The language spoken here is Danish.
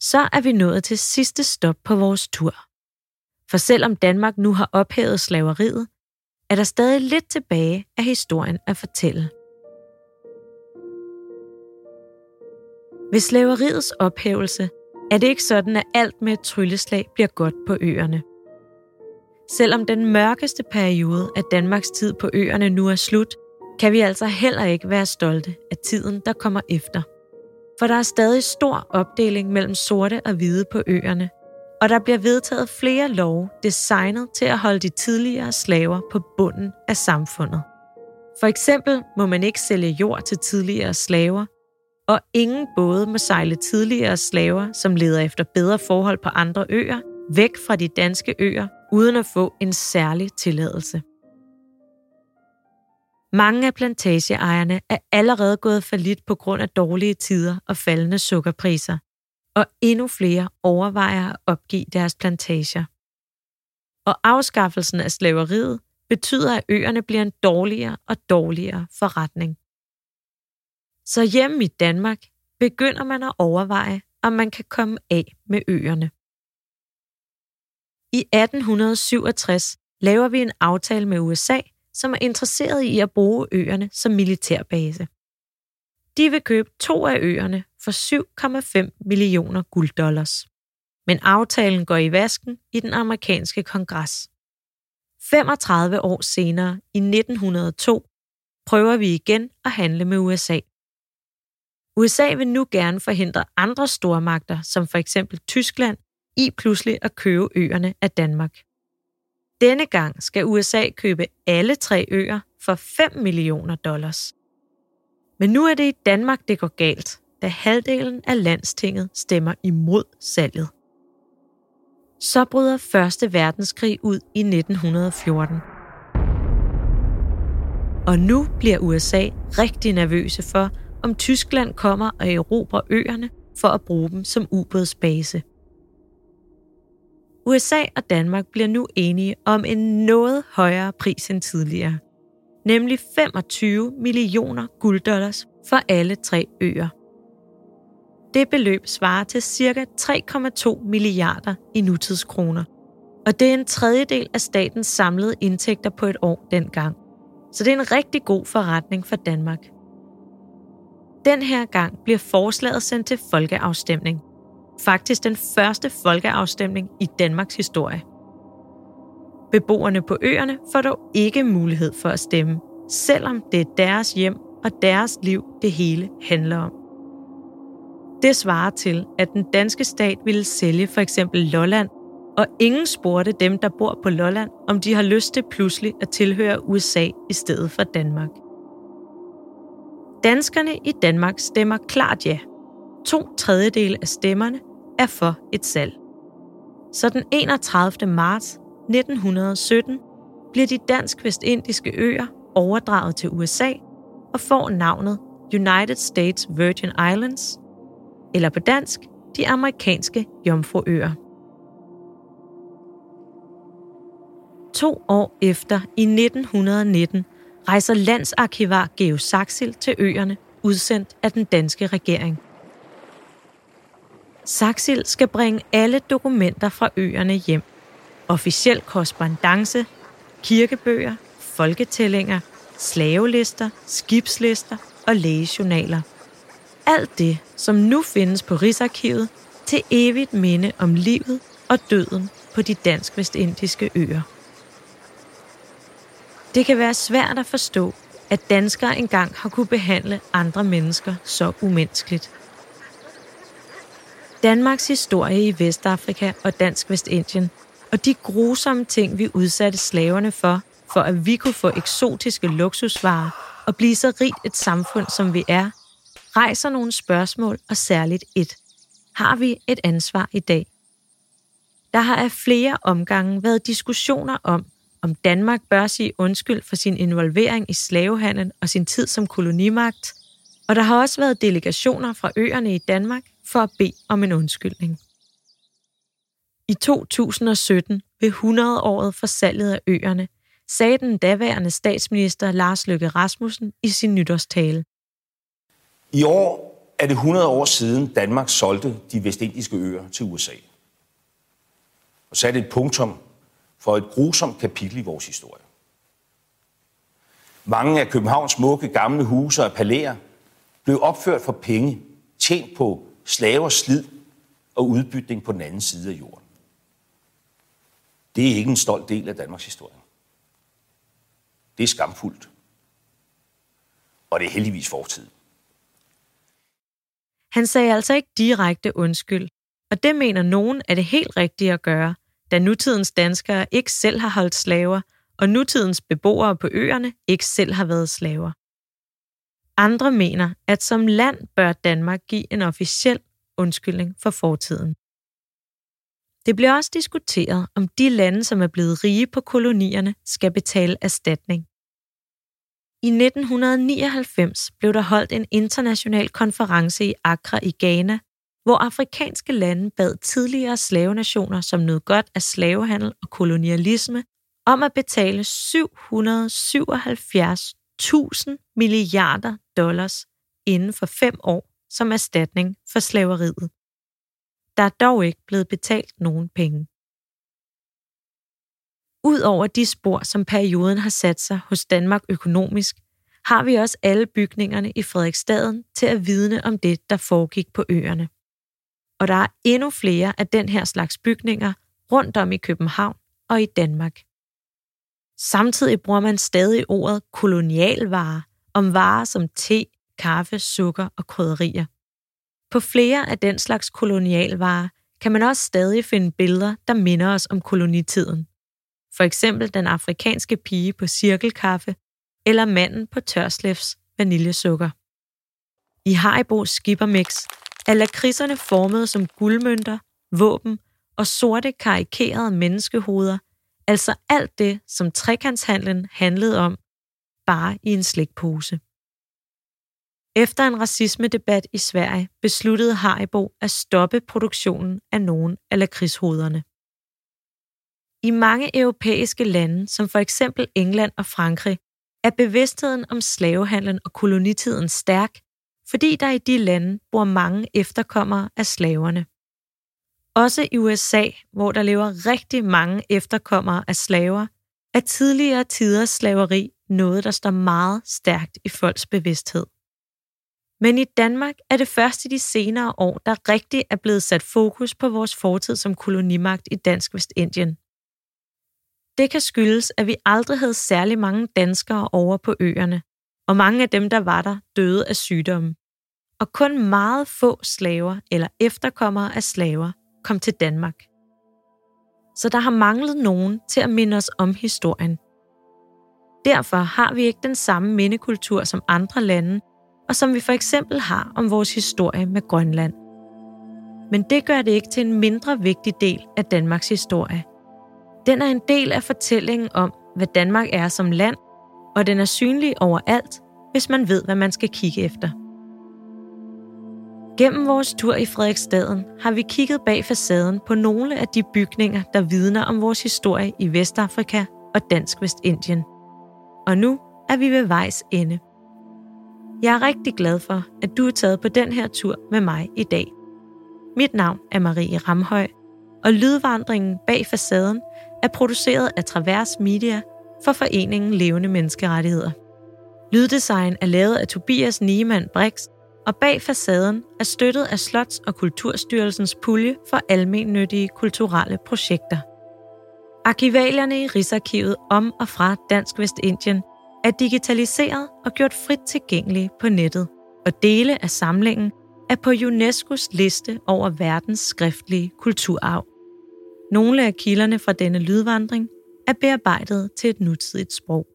så er vi nået til sidste stop på vores tur. For selvom Danmark nu har ophævet slaveriet, er der stadig lidt tilbage af historien at fortælle. Ved slaveriets ophævelse er det ikke sådan, at alt med et trylleslag bliver godt på øerne. Selvom den mørkeste periode af Danmarks tid på øerne nu er slut, kan vi altså heller ikke være stolte af tiden, der kommer efter. For der er stadig stor opdeling mellem sorte og hvide på øerne, og der bliver vedtaget flere love designet til at holde de tidligere slaver på bunden af samfundet. For eksempel må man ikke sælge jord til tidligere slaver, og ingen både må sejle tidligere slaver, som leder efter bedre forhold på andre øer, væk fra de danske øer, uden at få en særlig tilladelse. Mange af plantageejerne er allerede gået for lidt på grund af dårlige tider og faldende sukkerpriser, og endnu flere overvejer at opgive deres plantager. Og afskaffelsen af slaveriet betyder, at øerne bliver en dårligere og dårligere forretning. Så hjemme i Danmark begynder man at overveje, om man kan komme af med øerne. I 1867 laver vi en aftale med USA, som er interesseret i at bruge øerne som militærbase. De vil købe to af øerne for 7,5 millioner gulddollars. Men aftalen går i vasken i den amerikanske kongres. 35 år senere, i 1902, prøver vi igen at handle med USA. USA vil nu gerne forhindre andre stormagter, som for eksempel Tyskland, i pludselig at købe øerne af Danmark. Denne gang skal USA købe alle tre øer for 5 millioner dollars. Men nu er det i Danmark, det går galt, da halvdelen af landstinget stemmer imod salget. Så bryder Første Verdenskrig ud i 1914. Og nu bliver USA rigtig nervøse for, om Tyskland kommer og erobrer øerne for at bruge dem som ubådsbase. USA og Danmark bliver nu enige om en noget højere pris end tidligere, nemlig 25 millioner gulddollars for alle tre øer. Det beløb svarer til ca. 3,2 milliarder i nutidskroner, og det er en tredjedel af statens samlede indtægter på et år dengang. Så det er en rigtig god forretning for Danmark. Den her gang bliver forslaget sendt til folkeafstemning. Faktisk den første folkeafstemning i Danmarks historie. Beboerne på øerne får dog ikke mulighed for at stemme, selvom det er deres hjem og deres liv, det hele handler om. Det svarer til, at den danske stat ville sælge for eksempel Lolland, og ingen spurgte dem, der bor på Lolland, om de har lyst til pludselig at tilhøre USA i stedet for Danmark. Danskerne i Danmark stemmer klart ja. To tredjedele af stemmerne er for et salg. Så den 31. marts 1917 bliver de dansk-vestindiske øer overdraget til USA og får navnet United States Virgin Islands, eller på dansk, de amerikanske Jomfruøer. To år efter, i 1919, rejser landsarkivar Geo Saxil til øerne, udsendt af den danske regering. Saxil skal bringe alle dokumenter fra øerne hjem. Officiel korrespondence, kirkebøger, folketællinger, slavelister, skibslister og lægejournaler. Alt det, som nu findes på Rigsarkivet, til evigt minde om livet og døden på de dansk-vestindiske øer. Det kan være svært at forstå, at danskere engang har kunne behandle andre mennesker så umenneskeligt. Danmarks historie i Vestafrika og Dansk Vestindien, og de grusomme ting, vi udsatte slaverne for, for at vi kunne få eksotiske luksusvarer og blive så rigt et samfund, som vi er, rejser nogle spørgsmål, og særligt et. Har vi et ansvar i dag? Der har af flere omgange været diskussioner om, om Danmark bør sige undskyld for sin involvering i slavehandlen og sin tid som kolonimagt, og der har også været delegationer fra øerne i Danmark for at bede om en undskyldning. I 2017, ved 100-året for salget af øerne, sagde den daværende statsminister Lars Løkke Rasmussen i sin nytårstale. I år er det 100 år siden Danmark solgte de vestindiske øer til USA. Og satte et punktum for et grusomt kapitel i vores historie. Mange af Københavns smukke gamle huse og palæer blev opført for penge, tjent på slavers slid og udbytning på den anden side af jorden. Det er ikke en stolt del af Danmarks historie. Det er skamfuldt. Og det er heldigvis fortid. Han sagde altså ikke direkte undskyld, og det mener nogen er det helt rigtige at gøre, da nutidens danskere ikke selv har holdt slaver, og nutidens beboere på øerne ikke selv har været slaver. Andre mener, at som land bør Danmark give en officiel undskyldning for fortiden. Det bliver også diskuteret, om de lande, som er blevet rige på kolonierne, skal betale erstatning. I 1999 blev der holdt en international konference i Accra i Ghana, hvor afrikanske lande bad tidligere slavenationer, som nød godt af slavehandel og kolonialisme, om at betale 777 1000 milliarder dollars inden for fem år som erstatning for slaveriet. Der er dog ikke blevet betalt nogen penge. Udover de spor, som perioden har sat sig hos Danmark økonomisk, har vi også alle bygningerne i Frederiksstaden til at vidne om det, der foregik på øerne. Og der er endnu flere af den her slags bygninger rundt om i København og i Danmark. Samtidig bruger man stadig ordet kolonialvarer om varer som te, kaffe, sukker og krydderier. På flere af den slags kolonialvarer kan man også stadig finde billeder, der minder os om kolonitiden. For eksempel den afrikanske pige på cirkelkaffe eller manden på tørslefs vaniljesukker. I Haribos skippermix er lakridserne formet som guldmønter, våben og sorte karikerede menneskehoveder, altså alt det, som trekantshandlen handlede om, bare i en slikpose. Efter en racismedebat i Sverige besluttede Haribo at stoppe produktionen af nogle af lakridshoderne. I mange europæiske lande, som for eksempel England og Frankrig, er bevidstheden om slavehandlen og kolonitiden stærk, fordi der i de lande bor mange efterkommere af slaverne. Også i USA, hvor der lever rigtig mange efterkommere af slaver, er tidligere tiders slaveri noget, der står meget stærkt i folks bevidsthed. Men i Danmark er det først i de senere år, der rigtig er blevet sat fokus på vores fortid som kolonimagt i Dansk Vestindien. Det kan skyldes, at vi aldrig havde særlig mange danskere over på øerne, og mange af dem, der var der, døde af sygdomme. Og kun meget få slaver eller efterkommere af slaver kom til Danmark. Så der har manglet nogen til at minde os om historien. Derfor har vi ikke den samme mindekultur som andre lande, og som vi for eksempel har om vores historie med Grønland. Men det gør det ikke til en mindre vigtig del af Danmarks historie. Den er en del af fortællingen om, hvad Danmark er som land, og den er synlig overalt, hvis man ved, hvad man skal kigge efter. Gennem vores tur i Frederiksstaden har vi kigget bag facaden på nogle af de bygninger, der vidner om vores historie i Vestafrika og Dansk Vestindien. Og nu er vi ved vejs ende. Jeg er rigtig glad for, at du er taget på den her tur med mig i dag. Mit navn er Marie Ramhøj, og lydvandringen bag facaden er produceret af Travers Media for Foreningen Levende Menneskerettigheder. Lyddesign er lavet af Tobias Niemann Brix, og bag facaden er støttet af Slots- og Kulturstyrelsens pulje for almennyttige kulturelle projekter. Arkivalierne i Rigsarkivet om og fra Dansk Vestindien er digitaliseret og gjort frit tilgængelige på nettet, og dele af samlingen er på UNESCO's liste over verdens skriftlige kulturarv. Nogle af kilderne fra denne lydvandring er bearbejdet til et nutidigt sprog.